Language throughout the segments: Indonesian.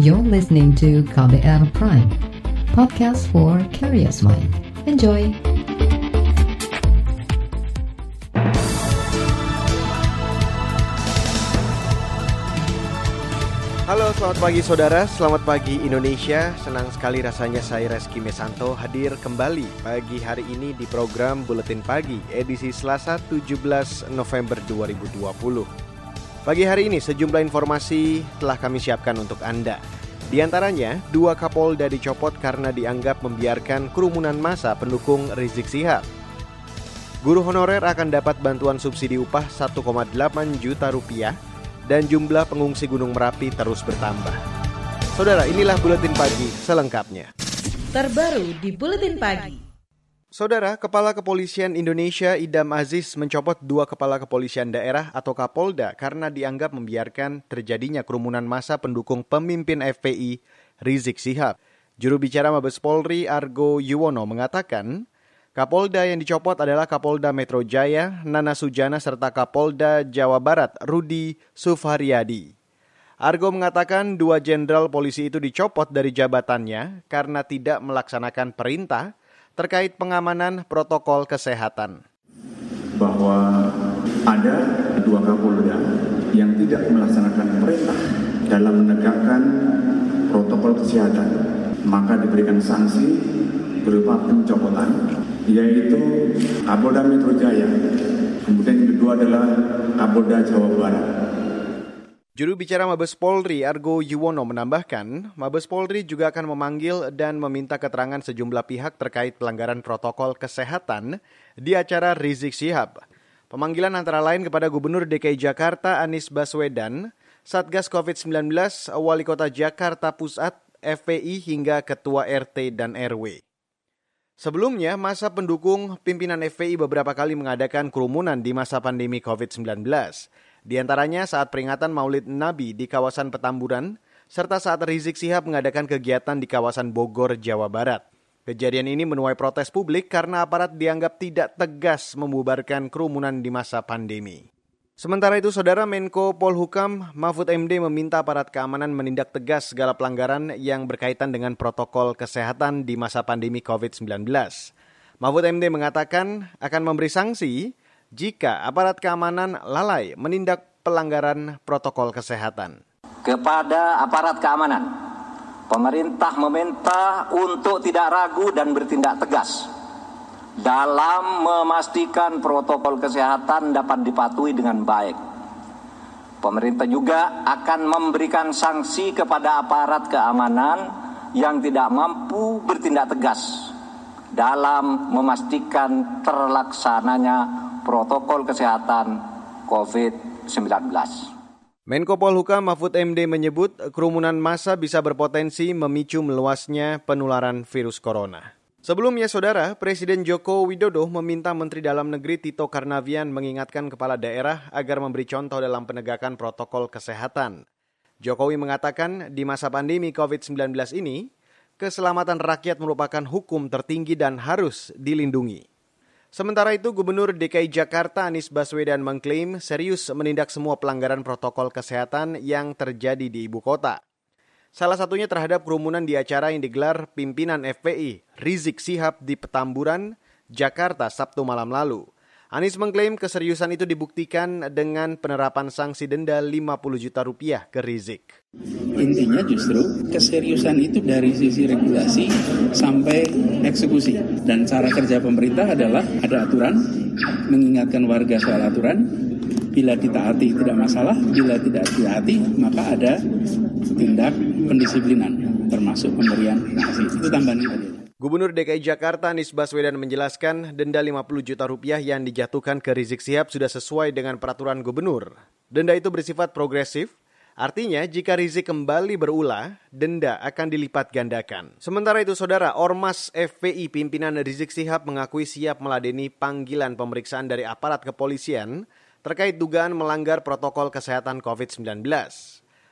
You're listening to KBR Prime, podcast for curious mind. Enjoy! Halo, selamat pagi saudara, selamat pagi Indonesia. Senang sekali rasanya saya Reski Mesanto hadir kembali pagi hari ini di program Buletin Pagi edisi Selasa 17 November 2020. Pagi hari ini sejumlah informasi telah kami siapkan untuk Anda. Di antaranya, dua Kapolda dicopot karena dianggap membiarkan kerumunan massa pendukung Rizik Sihab. Guru honorer akan dapat bantuan subsidi upah 1,8 juta rupiah dan jumlah pengungsi Gunung Merapi terus bertambah. Saudara, inilah buletin pagi selengkapnya. Terbaru di buletin pagi. Saudara, Kepala Kepolisian Indonesia Idam Aziz mencopot dua kepala kepolisian daerah atau Kapolda karena dianggap membiarkan terjadinya kerumunan massa pendukung pemimpin FPI Rizik Sihab. Juru bicara Mabes Polri Argo Yuwono mengatakan, Kapolda yang dicopot adalah Kapolda Metro Jaya, Nana Sujana, serta Kapolda Jawa Barat, Rudi Sufariadi. Argo mengatakan dua jenderal polisi itu dicopot dari jabatannya karena tidak melaksanakan perintah terkait pengamanan protokol kesehatan. Bahwa ada dua Kapolda yang tidak melaksanakan perintah dalam menegakkan protokol kesehatan, maka diberikan sanksi berupa pencopotan yaitu Kapolda Metro Jaya. Kemudian yang kedua adalah Kapolda Jawa Barat. Juru bicara Mabes Polri Argo Yuwono menambahkan, Mabes Polri juga akan memanggil dan meminta keterangan sejumlah pihak terkait pelanggaran protokol kesehatan di acara Rizik Sihab. Pemanggilan antara lain kepada Gubernur DKI Jakarta Anies Baswedan, Satgas COVID-19, Wali Kota Jakarta Pusat, FPI hingga Ketua RT dan RW. Sebelumnya, masa pendukung pimpinan FPI beberapa kali mengadakan kerumunan di masa pandemi COVID-19. Di antaranya saat peringatan Maulid Nabi di kawasan Petamburan, serta saat Rizik Sihab mengadakan kegiatan di kawasan Bogor, Jawa Barat. Kejadian ini menuai protes publik karena aparat dianggap tidak tegas membubarkan kerumunan di masa pandemi. Sementara itu, Saudara Menko Polhukam Mahfud MD meminta aparat keamanan menindak tegas segala pelanggaran yang berkaitan dengan protokol kesehatan di masa pandemi COVID-19. Mahfud MD mengatakan akan memberi sanksi jika aparat keamanan lalai menindak pelanggaran protokol kesehatan. Kepada aparat keamanan, pemerintah meminta untuk tidak ragu dan bertindak tegas dalam memastikan protokol kesehatan dapat dipatuhi dengan baik. Pemerintah juga akan memberikan sanksi kepada aparat keamanan yang tidak mampu bertindak tegas dalam memastikan terlaksananya protokol kesehatan COVID-19. Menko Polhukam Mahfud MD menyebut kerumunan massa bisa berpotensi memicu meluasnya penularan virus corona. Sebelumnya, Saudara, Presiden Joko Widodo meminta Menteri Dalam Negeri Tito Karnavian mengingatkan kepala daerah agar memberi contoh dalam penegakan protokol kesehatan. Jokowi mengatakan di masa pandemi COVID-19 ini, keselamatan rakyat merupakan hukum tertinggi dan harus dilindungi. Sementara itu, Gubernur DKI Jakarta Anies Baswedan mengklaim serius menindak semua pelanggaran protokol kesehatan yang terjadi di ibu kota. Salah satunya terhadap kerumunan di acara yang digelar pimpinan FPI Rizik Sihab di Petamburan, Jakarta Sabtu malam lalu. Anies mengklaim keseriusan itu dibuktikan dengan penerapan sanksi denda 50 juta rupiah ke Rizik. Intinya justru keseriusan itu dari sisi regulasi sampai eksekusi. Dan cara kerja pemerintah adalah ada aturan, mengingatkan warga soal aturan, bila ditaati tidak masalah, bila tidak ditaati maka ada tindak pendisiplinan termasuk pemberian sanksi. Itu tambahan tadi. Gubernur DKI Jakarta Anies Baswedan menjelaskan denda 50 juta rupiah yang dijatuhkan ke Rizik Sihab sudah sesuai dengan peraturan gubernur. Denda itu bersifat progresif, Artinya, jika Rizik kembali berulah, denda akan dilipat gandakan. Sementara itu, saudara, Ormas FPI pimpinan Rizik Sihab mengakui siap meladeni panggilan pemeriksaan dari aparat kepolisian terkait dugaan melanggar protokol kesehatan COVID-19.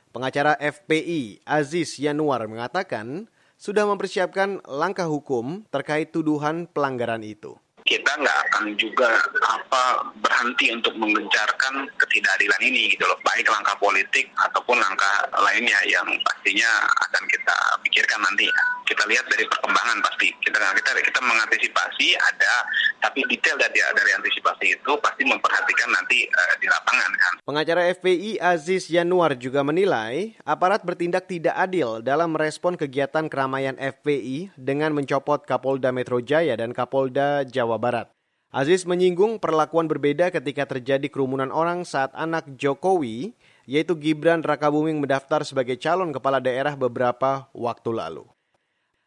Pengacara FPI Aziz Yanuar mengatakan sudah mempersiapkan langkah hukum terkait tuduhan pelanggaran itu. Kita nggak akan juga apa berhenti untuk menggencarkan ketidakadilan ini gitu loh. Baik langkah politik ataupun langkah lainnya yang pastinya akan kita pikirkan nanti. Kita lihat dari perkembangan pasti. Kita kita kita mengantisipasi ada tapi detail dari dari antisipasi itu pasti memperhatikan nanti uh, di lapangan kan. Pengacara FPI Aziz Yanuar juga menilai aparat bertindak tidak adil dalam merespon kegiatan keramaian FPI dengan mencopot Kapolda Metro Jaya dan Kapolda Jawa Barat. Aziz menyinggung perlakuan berbeda ketika terjadi kerumunan orang saat anak Jokowi, yaitu Gibran Rakabuming mendaftar sebagai calon kepala daerah beberapa waktu lalu.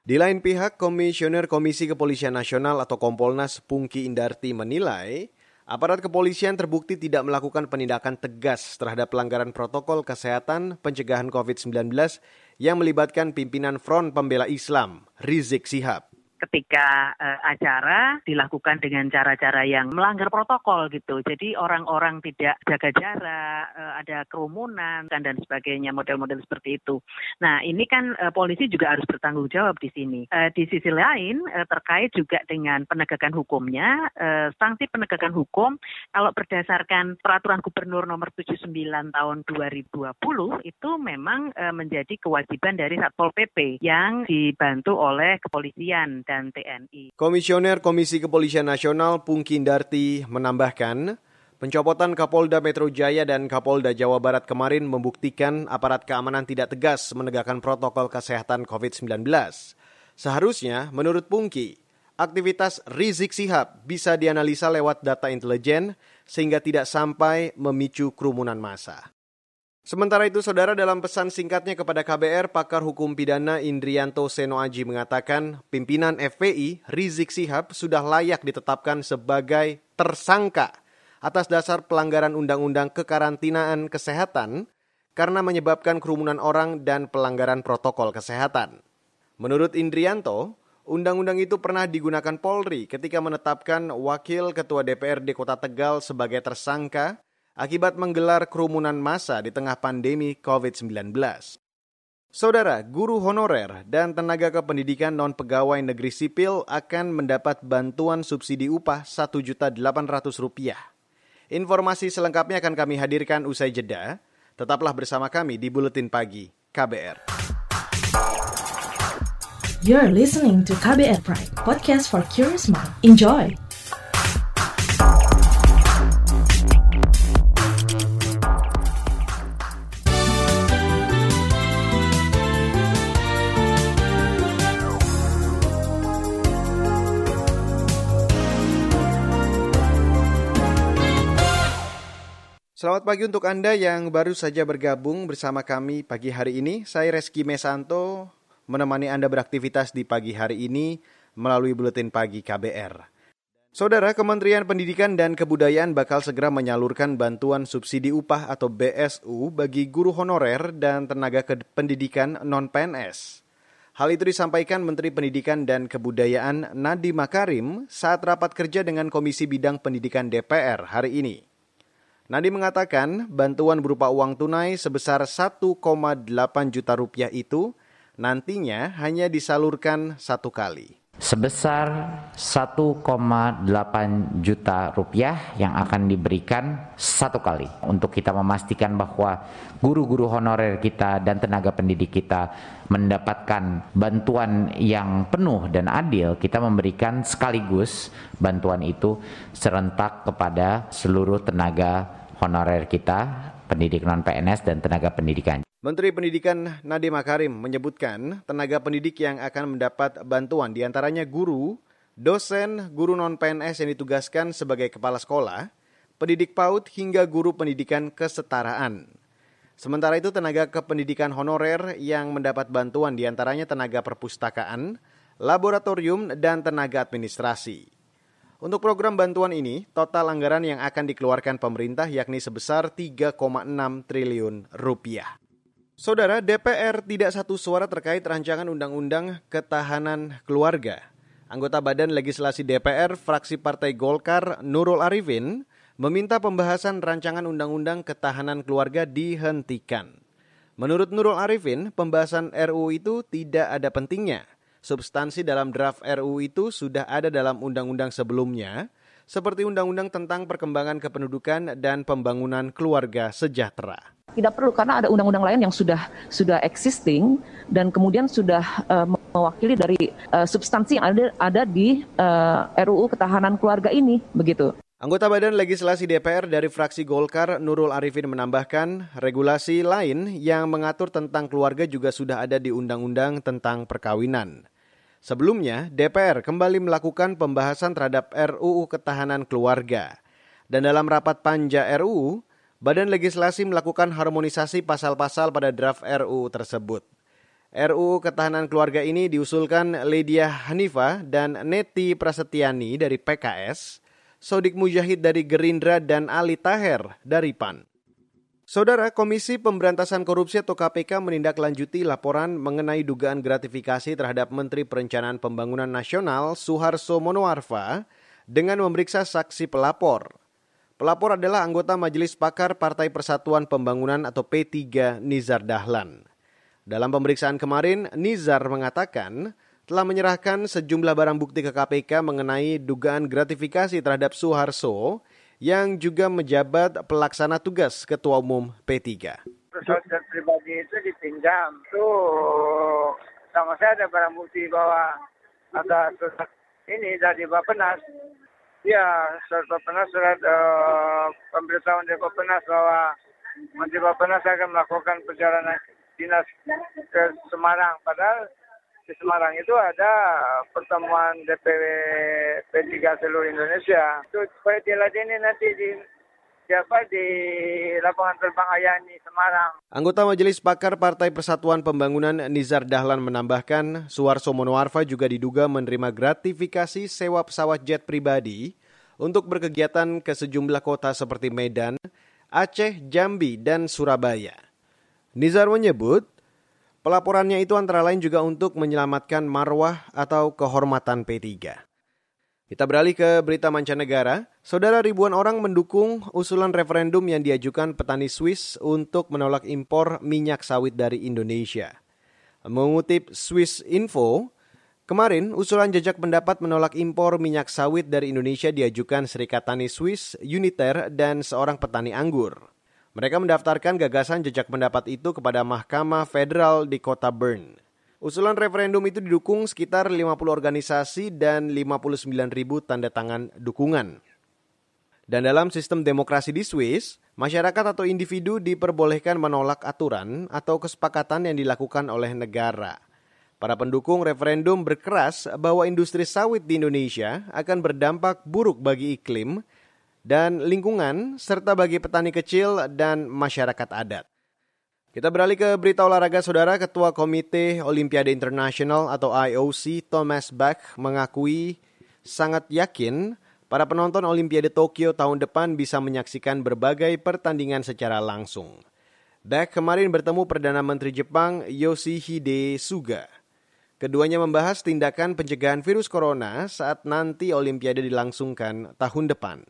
Di lain pihak, Komisioner Komisi Kepolisian Nasional atau Kompolnas Pungki Indarti menilai aparat kepolisian terbukti tidak melakukan penindakan tegas terhadap pelanggaran protokol kesehatan pencegahan COVID-19 yang melibatkan pimpinan Front Pembela Islam, Rizik Sihab ketika uh, acara dilakukan dengan cara-cara yang melanggar protokol gitu. Jadi orang-orang tidak jaga jarak, uh, ada kerumunan dan dan sebagainya model-model seperti itu. Nah ini kan uh, polisi juga harus bertanggung jawab di sini. Uh, di sisi lain uh, terkait juga dengan penegakan hukumnya, uh, sanksi penegakan hukum kalau berdasarkan peraturan gubernur nomor 79 tahun 2020 itu memang uh, menjadi kewajiban dari Satpol PP yang dibantu oleh kepolisian dan TNI. Komisioner Komisi Kepolisian Nasional Pungkindarti menambahkan, pencopotan Kapolda Metro Jaya dan Kapolda Jawa Barat kemarin membuktikan aparat keamanan tidak tegas menegakkan protokol kesehatan COVID-19. Seharusnya, menurut Pungki, aktivitas Rizik Sihab bisa dianalisa lewat data intelijen sehingga tidak sampai memicu kerumunan massa. Sementara itu, saudara dalam pesan singkatnya kepada KBR, pakar hukum pidana Indrianto Seno Aji mengatakan pimpinan FPI Rizik Sihab sudah layak ditetapkan sebagai tersangka atas dasar pelanggaran undang-undang kekarantinaan kesehatan karena menyebabkan kerumunan orang dan pelanggaran protokol kesehatan. Menurut Indrianto, undang-undang itu pernah digunakan Polri ketika menetapkan wakil ketua DPRD Kota Tegal sebagai tersangka akibat menggelar kerumunan massa di tengah pandemi COVID-19. Saudara, guru honorer dan tenaga kependidikan non-pegawai negeri sipil akan mendapat bantuan subsidi upah Rp1.800. Informasi selengkapnya akan kami hadirkan usai jeda. Tetaplah bersama kami di Buletin Pagi KBR. You're listening to KBR Pride, podcast for curious mind. Enjoy! Selamat pagi untuk Anda yang baru saja bergabung bersama kami pagi hari ini. Saya Reski Mesanto menemani Anda beraktivitas di pagi hari ini melalui Buletin Pagi KBR. Saudara, Kementerian Pendidikan dan Kebudayaan bakal segera menyalurkan bantuan subsidi upah atau BSU bagi guru honorer dan tenaga pendidikan non-PNS. Hal itu disampaikan Menteri Pendidikan dan Kebudayaan Nadiem Makarim saat rapat kerja dengan Komisi Bidang Pendidikan DPR hari ini. Nadi mengatakan bantuan berupa uang tunai sebesar 1,8 juta rupiah itu nantinya hanya disalurkan satu kali. Sebesar 1,8 juta rupiah yang akan diberikan satu kali untuk kita memastikan bahwa guru-guru honorer kita dan tenaga pendidik kita mendapatkan bantuan yang penuh dan adil, kita memberikan sekaligus bantuan itu serentak kepada seluruh tenaga honorer kita, pendidik non-PNS dan tenaga pendidikan. Menteri Pendidikan Nadiem Makarim menyebutkan tenaga pendidik yang akan mendapat bantuan di antaranya guru, dosen, guru non-PNS yang ditugaskan sebagai kepala sekolah, pendidik PAUD hingga guru pendidikan kesetaraan. Sementara itu tenaga kependidikan honorer yang mendapat bantuan di antaranya tenaga perpustakaan, laboratorium, dan tenaga administrasi. Untuk program bantuan ini, total anggaran yang akan dikeluarkan pemerintah yakni sebesar 3,6 triliun rupiah. Saudara, DPR tidak satu suara terkait rancangan undang-undang ketahanan keluarga. Anggota Badan Legislasi DPR, fraksi Partai Golkar, Nurul Arifin, meminta pembahasan rancangan undang-undang ketahanan keluarga dihentikan. Menurut Nurul Arifin, pembahasan RUU itu tidak ada pentingnya Substansi dalam draft RUU itu sudah ada dalam undang-undang sebelumnya, seperti undang-undang tentang perkembangan kependudukan dan pembangunan keluarga sejahtera. Tidak perlu karena ada undang-undang lain yang sudah sudah existing dan kemudian sudah uh, mewakili dari uh, substansi yang ada ada di uh, RUU ketahanan keluarga ini begitu. Anggota Badan Legislasi DPR dari fraksi Golkar, Nurul Arifin menambahkan, regulasi lain yang mengatur tentang keluarga juga sudah ada di Undang-Undang tentang Perkawinan. Sebelumnya, DPR kembali melakukan pembahasan terhadap RUU Ketahanan Keluarga. Dan dalam rapat panja RUU, Badan Legislasi melakukan harmonisasi pasal-pasal pada draft RUU tersebut. RUU Ketahanan Keluarga ini diusulkan Lydia Hanifa dan Neti Prasetyani dari PKS, Sodik Mujahid dari Gerindra dan Ali Taher dari PAN. Saudara Komisi Pemberantasan Korupsi atau KPK menindaklanjuti laporan mengenai dugaan gratifikasi terhadap Menteri Perencanaan Pembangunan Nasional Suharso Monoarfa dengan memeriksa saksi pelapor. Pelapor adalah anggota Majelis Pakar Partai Persatuan Pembangunan atau P3 Nizar Dahlan. Dalam pemeriksaan kemarin, Nizar mengatakan telah menyerahkan sejumlah barang bukti ke KPK mengenai dugaan gratifikasi terhadap Suharso yang juga menjabat pelaksana tugas Ketua Umum P3. Pesawat pribadi itu dipinjam. Tuh, sama saya ada barang bukti bahwa ada surat ini dari Bapenas. Ya, surat Bapenas, surat uh, pemberitahuan dari Bapenas bahwa Menteri Bapenas akan melakukan perjalanan dinas ke Semarang. Padahal di Semarang itu ada pertemuan DPW P3 seluruh Indonesia. Itu supaya diladeni nanti di siapa di lapangan terbang Ayani Semarang. Anggota Majelis Pakar Partai Persatuan Pembangunan Nizar Dahlan menambahkan, Suarso Monoarfa juga diduga menerima gratifikasi sewa pesawat jet pribadi untuk berkegiatan ke sejumlah kota seperti Medan, Aceh, Jambi, dan Surabaya. Nizar menyebut Pelaporannya itu antara lain juga untuk menyelamatkan marwah atau kehormatan P3. Kita beralih ke berita mancanegara. Saudara ribuan orang mendukung usulan referendum yang diajukan petani Swiss untuk menolak impor minyak sawit dari Indonesia. Mengutip Swiss Info, kemarin usulan jejak pendapat menolak impor minyak sawit dari Indonesia diajukan Serikat Tani Swiss, Uniter, dan seorang petani anggur. Mereka mendaftarkan gagasan jejak pendapat itu kepada Mahkamah Federal di kota Bern. Usulan referendum itu didukung sekitar 50 organisasi dan 59 ribu tanda tangan dukungan. Dan dalam sistem demokrasi di Swiss, masyarakat atau individu diperbolehkan menolak aturan atau kesepakatan yang dilakukan oleh negara. Para pendukung referendum berkeras bahwa industri sawit di Indonesia akan berdampak buruk bagi iklim dan lingkungan, serta bagi petani kecil dan masyarakat adat. Kita beralih ke berita olahraga saudara, Ketua Komite Olimpiade Internasional atau IOC Thomas Bach mengakui sangat yakin para penonton Olimpiade Tokyo tahun depan bisa menyaksikan berbagai pertandingan secara langsung. Bach kemarin bertemu Perdana Menteri Jepang Yoshihide Suga. Keduanya membahas tindakan pencegahan virus corona saat nanti Olimpiade dilangsungkan tahun depan.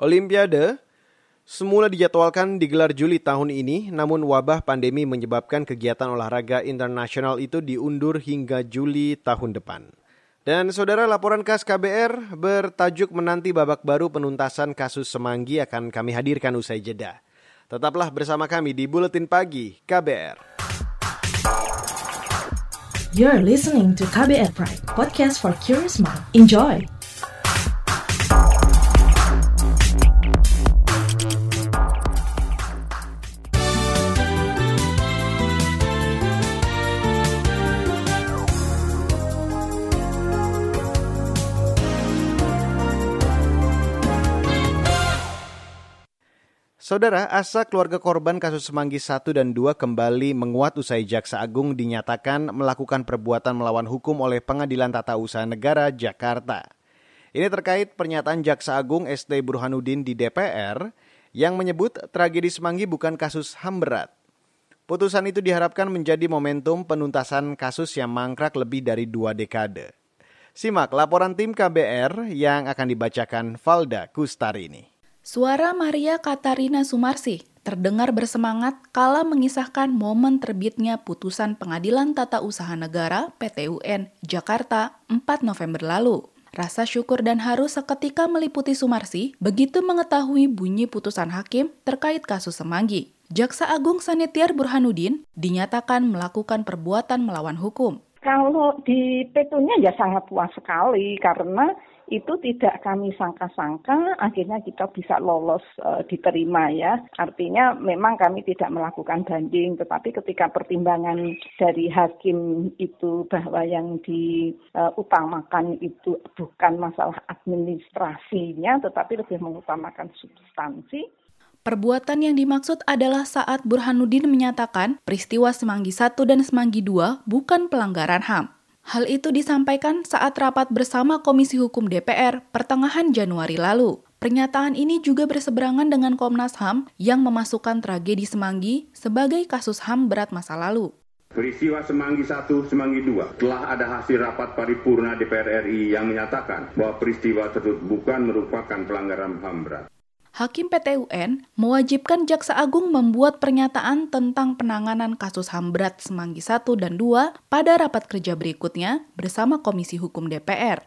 Olimpiade semula dijadwalkan digelar Juli tahun ini, namun wabah pandemi menyebabkan kegiatan olahraga internasional itu diundur hingga Juli tahun depan. Dan saudara laporan khas KBR bertajuk menanti babak baru penuntasan kasus Semanggi akan kami hadirkan usai jeda. Tetaplah bersama kami di Buletin Pagi KBR. You're listening to KBR Pride, podcast for curious mind. Enjoy! Saudara, asa keluarga korban kasus Semanggi 1 dan 2 kembali menguat usai Jaksa Agung dinyatakan melakukan perbuatan melawan hukum oleh Pengadilan Tata Usaha Negara Jakarta. Ini terkait pernyataan Jaksa Agung ST Burhanuddin di DPR yang menyebut tragedi Semanggi bukan kasus HAM berat. Putusan itu diharapkan menjadi momentum penuntasan kasus yang mangkrak lebih dari dua dekade. Simak laporan tim KBR yang akan dibacakan Valda Kustari ini. Suara Maria Katarina Sumarsi, terdengar bersemangat kala mengisahkan momen terbitnya putusan Pengadilan Tata Usaha Negara PTUN Jakarta 4 November lalu. Rasa syukur dan haru seketika meliputi Sumarsi begitu mengetahui bunyi putusan hakim terkait kasus Semanggi. Jaksa Agung Sanitiar Burhanuddin dinyatakan melakukan perbuatan melawan hukum. Kalau di petunya ya sangat puas sekali karena itu tidak kami sangka-sangka akhirnya kita bisa lolos e, diterima ya. Artinya memang kami tidak melakukan banding tetapi ketika pertimbangan dari hakim itu bahwa yang diutamakan e, itu bukan masalah administrasinya tetapi lebih mengutamakan substansi Perbuatan yang dimaksud adalah saat Burhanuddin menyatakan peristiwa Semanggi 1 dan Semanggi 2 bukan pelanggaran HAM. Hal itu disampaikan saat rapat bersama Komisi Hukum DPR pertengahan Januari lalu. Pernyataan ini juga berseberangan dengan Komnas HAM yang memasukkan tragedi Semanggi sebagai kasus HAM berat masa lalu. Peristiwa Semanggi 1, Semanggi 2 telah ada hasil rapat paripurna DPR RI yang menyatakan bahwa peristiwa tersebut bukan merupakan pelanggaran HAM berat. Hakim PT UN mewajibkan Jaksa Agung membuat pernyataan tentang penanganan kasus HAM berat Semanggi 1 dan 2 pada rapat kerja berikutnya bersama Komisi Hukum DPR.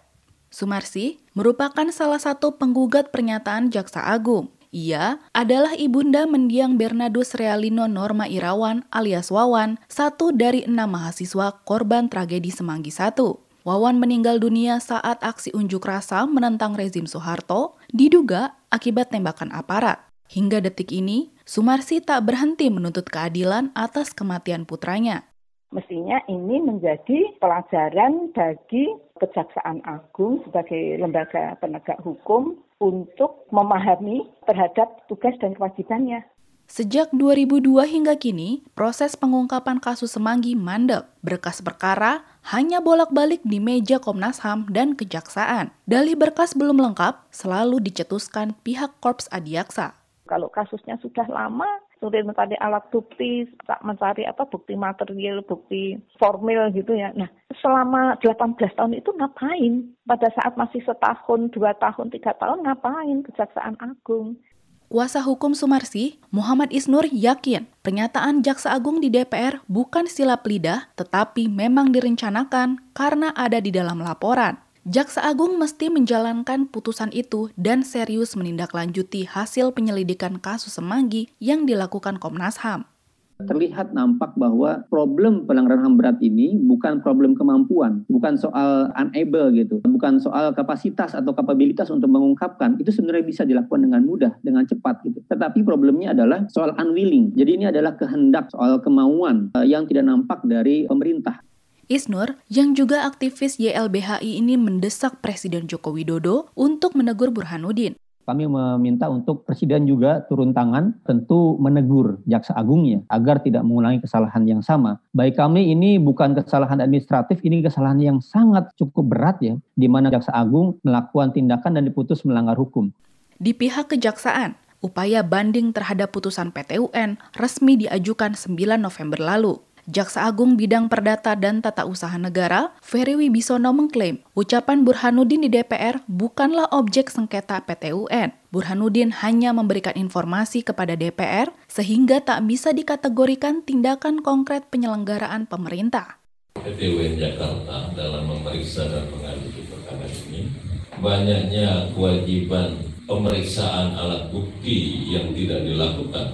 Sumarsi merupakan salah satu penggugat pernyataan Jaksa Agung. Ia adalah ibunda mendiang Bernardus Realino Norma Irawan alias Wawan, satu dari enam mahasiswa korban tragedi Semanggi 1. Wawan meninggal dunia saat aksi unjuk rasa menentang rezim Soeharto, diduga akibat tembakan aparat. Hingga detik ini, Sumarsi tak berhenti menuntut keadilan atas kematian putranya. Mestinya ini menjadi pelajaran bagi Kejaksaan Agung sebagai lembaga penegak hukum untuk memahami terhadap tugas dan kewajibannya. Sejak 2002 hingga kini, proses pengungkapan kasus Semanggi mandek. Berkas perkara hanya bolak-balik di meja Komnas HAM dan Kejaksaan. Dalih berkas belum lengkap selalu dicetuskan pihak Korps Adiaksa. Kalau kasusnya sudah lama, sulit mencari alat bukti, mencari apa bukti material, bukti formil gitu ya. Nah, selama 18 tahun itu ngapain? Pada saat masih setahun, dua tahun, tiga tahun ngapain Kejaksaan Agung? Kuasa hukum Sumarsi, Muhammad Isnur yakin pernyataan Jaksa Agung di DPR bukan silap lidah, tetapi memang direncanakan karena ada di dalam laporan. Jaksa Agung mesti menjalankan putusan itu dan serius menindaklanjuti hasil penyelidikan kasus Semanggi yang dilakukan Komnas HAM terlihat nampak bahwa problem pelanggaran HAM berat ini bukan problem kemampuan, bukan soal unable gitu, bukan soal kapasitas atau kapabilitas untuk mengungkapkan. Itu sebenarnya bisa dilakukan dengan mudah, dengan cepat gitu. Tetapi problemnya adalah soal unwilling. Jadi ini adalah kehendak, soal kemauan uh, yang tidak nampak dari pemerintah. Isnur, yang juga aktivis YLBHI ini mendesak Presiden Joko Widodo untuk menegur Burhanuddin kami meminta untuk Presiden juga turun tangan, tentu menegur Jaksa Agungnya agar tidak mengulangi kesalahan yang sama. Baik kami ini bukan kesalahan administratif, ini kesalahan yang sangat cukup berat ya, di mana Jaksa Agung melakukan tindakan dan diputus melanggar hukum. Di pihak kejaksaan, upaya banding terhadap putusan PT UN resmi diajukan 9 November lalu. Jaksa Agung Bidang Perdata dan Tata Usaha Negara, Ferry Wibisono mengklaim ucapan Burhanuddin di DPR bukanlah objek sengketa PT UN. Burhanuddin hanya memberikan informasi kepada DPR sehingga tak bisa dikategorikan tindakan konkret penyelenggaraan pemerintah. PT UN Jakarta dalam memeriksa dan mengadili perkara ini banyaknya kewajiban pemeriksaan alat bukti yang tidak dilakukan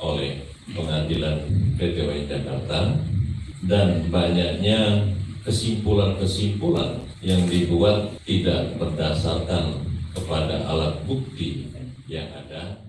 oleh pengadilan PT UN Jakarta dan banyaknya kesimpulan-kesimpulan yang dibuat tidak berdasarkan kepada alat bukti yang ada.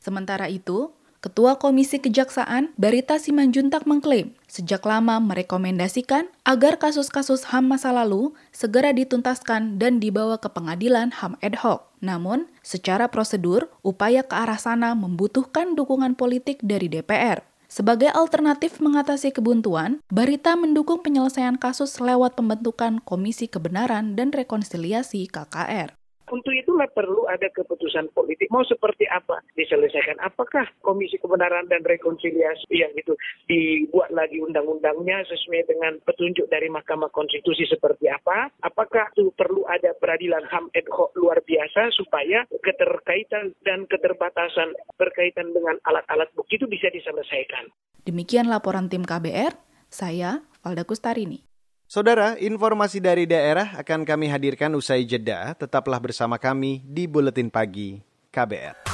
Sementara itu, Ketua Komisi Kejaksaan Barita Simanjuntak mengklaim sejak lama merekomendasikan agar kasus-kasus HAM masa lalu segera dituntaskan dan dibawa ke pengadilan HAM ad hoc. Namun, secara prosedur, upaya ke arah sana membutuhkan dukungan politik dari DPR. Sebagai alternatif mengatasi kebuntuan, Barita mendukung penyelesaian kasus lewat pembentukan Komisi Kebenaran dan Rekonsiliasi KKR Untuk itulah perlu ada keputusan politik. Mau seperti apa diselesaikan? Apakah Komisi Kebenaran dan Rekonsiliasi yang itu dibuat lagi undang-undangnya sesuai dengan petunjuk dari Mahkamah Konstitusi seperti apa? Apakah itu perlu ada peradilan HAM ad hoc luar biasa supaya keterkaitan dan keterbatasan berkaitan dengan alat-alat bukti itu bisa diselesaikan? Demikian laporan tim KBR, saya Valda Kustarini. Saudara, informasi dari daerah akan kami hadirkan usai jeda. Tetaplah bersama kami di Buletin Pagi KBR.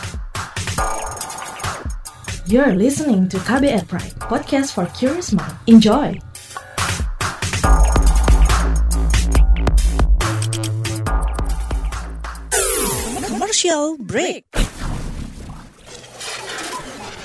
You're listening to KBR Pride, podcast for curious mind. Enjoy! Commercial break.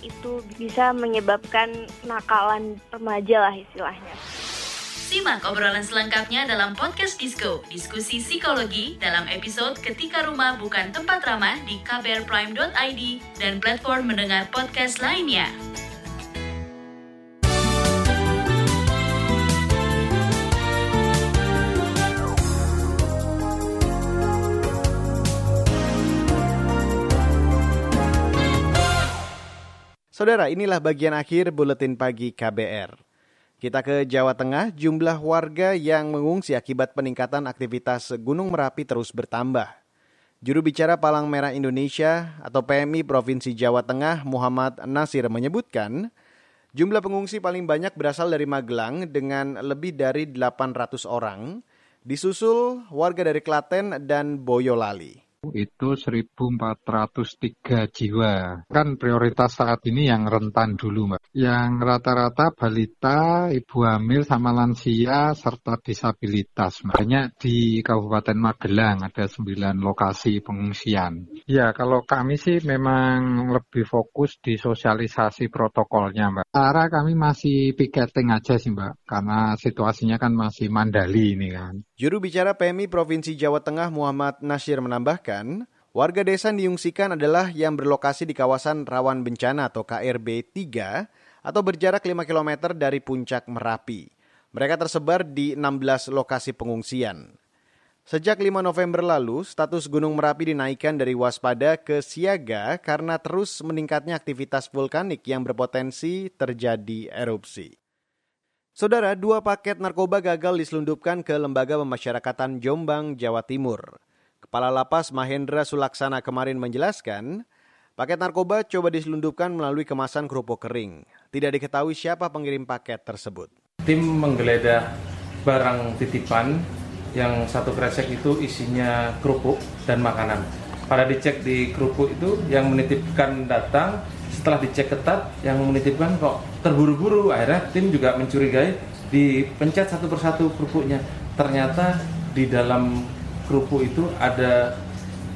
itu bisa menyebabkan nakalan remaja lah istilahnya. Simak obrolan selengkapnya dalam podcast Disco, diskusi psikologi dalam episode Ketika Rumah Bukan Tempat Ramah di kbrprime.id dan platform mendengar podcast lainnya. Saudara, inilah bagian akhir buletin pagi KBR. Kita ke Jawa Tengah, jumlah warga yang mengungsi akibat peningkatan aktivitas Gunung Merapi terus bertambah. Juru bicara Palang Merah Indonesia atau PMI Provinsi Jawa Tengah Muhammad Nasir menyebutkan, jumlah pengungsi paling banyak berasal dari Magelang dengan lebih dari 800 orang, disusul warga dari Klaten dan Boyolali itu 1.403 jiwa. Kan prioritas saat ini yang rentan dulu, Mbak. Yang rata-rata balita, ibu hamil, sama lansia, serta disabilitas. Makanya di Kabupaten Magelang ada 9 lokasi pengungsian. Ya, kalau kami sih memang lebih fokus di sosialisasi protokolnya, Mbak. Cara kami masih piketing aja sih, Mbak. Karena situasinya kan masih mandali ini kan. Juru bicara PMI Provinsi Jawa Tengah Muhammad Nasir menambahkan, warga desa yang diungsikan adalah yang berlokasi di kawasan rawan bencana atau KRB 3 atau berjarak 5 km dari puncak Merapi. Mereka tersebar di 16 lokasi pengungsian. Sejak 5 November lalu, status Gunung Merapi dinaikkan dari waspada ke siaga karena terus meningkatnya aktivitas vulkanik yang berpotensi terjadi erupsi. Saudara, dua paket narkoba gagal diselundupkan ke Lembaga Pemasyarakatan Jombang, Jawa Timur. Kepala Lapas Mahendra Sulaksana kemarin menjelaskan, paket narkoba coba diselundupkan melalui kemasan kerupuk kering. Tidak diketahui siapa pengirim paket tersebut. Tim menggeledah barang titipan yang satu kresek itu isinya kerupuk dan makanan. Pada dicek di kerupuk itu yang menitipkan datang, setelah dicek ketat yang menitipkan kok terburu-buru akhirnya tim juga mencurigai dipencet satu persatu kerupuknya ternyata di dalam kerupuk itu ada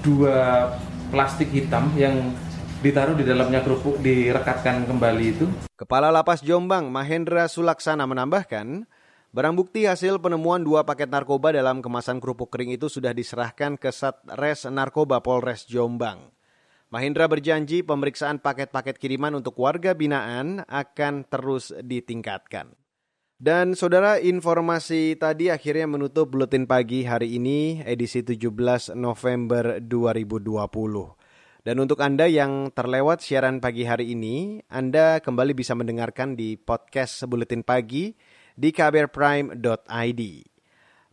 dua plastik hitam yang ditaruh di dalamnya kerupuk direkatkan kembali itu. Kepala Lapas Jombang Mahendra Sulaksana menambahkan, barang bukti hasil penemuan dua paket narkoba dalam kemasan kerupuk kering itu sudah diserahkan ke Satres Narkoba Polres Jombang. Mahendra berjanji pemeriksaan paket-paket kiriman untuk warga binaan akan terus ditingkatkan. Dan saudara informasi tadi akhirnya menutup buletin pagi hari ini edisi 17 November 2020. Dan untuk Anda yang terlewat siaran pagi hari ini, Anda kembali bisa mendengarkan di podcast Buletin Pagi di kbrprime.id.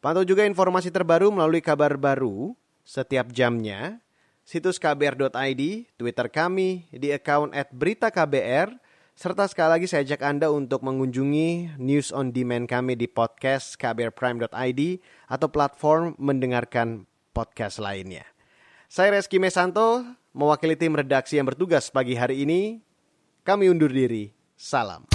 Pantau juga informasi terbaru melalui kabar baru setiap jamnya situs kbr.id, Twitter kami di account at berita KBR, serta sekali lagi saya ajak Anda untuk mengunjungi news on demand kami di podcast kbrprime.id atau platform mendengarkan podcast lainnya. Saya Reski Mesanto, mewakili tim redaksi yang bertugas pagi hari ini. Kami undur diri. Salam.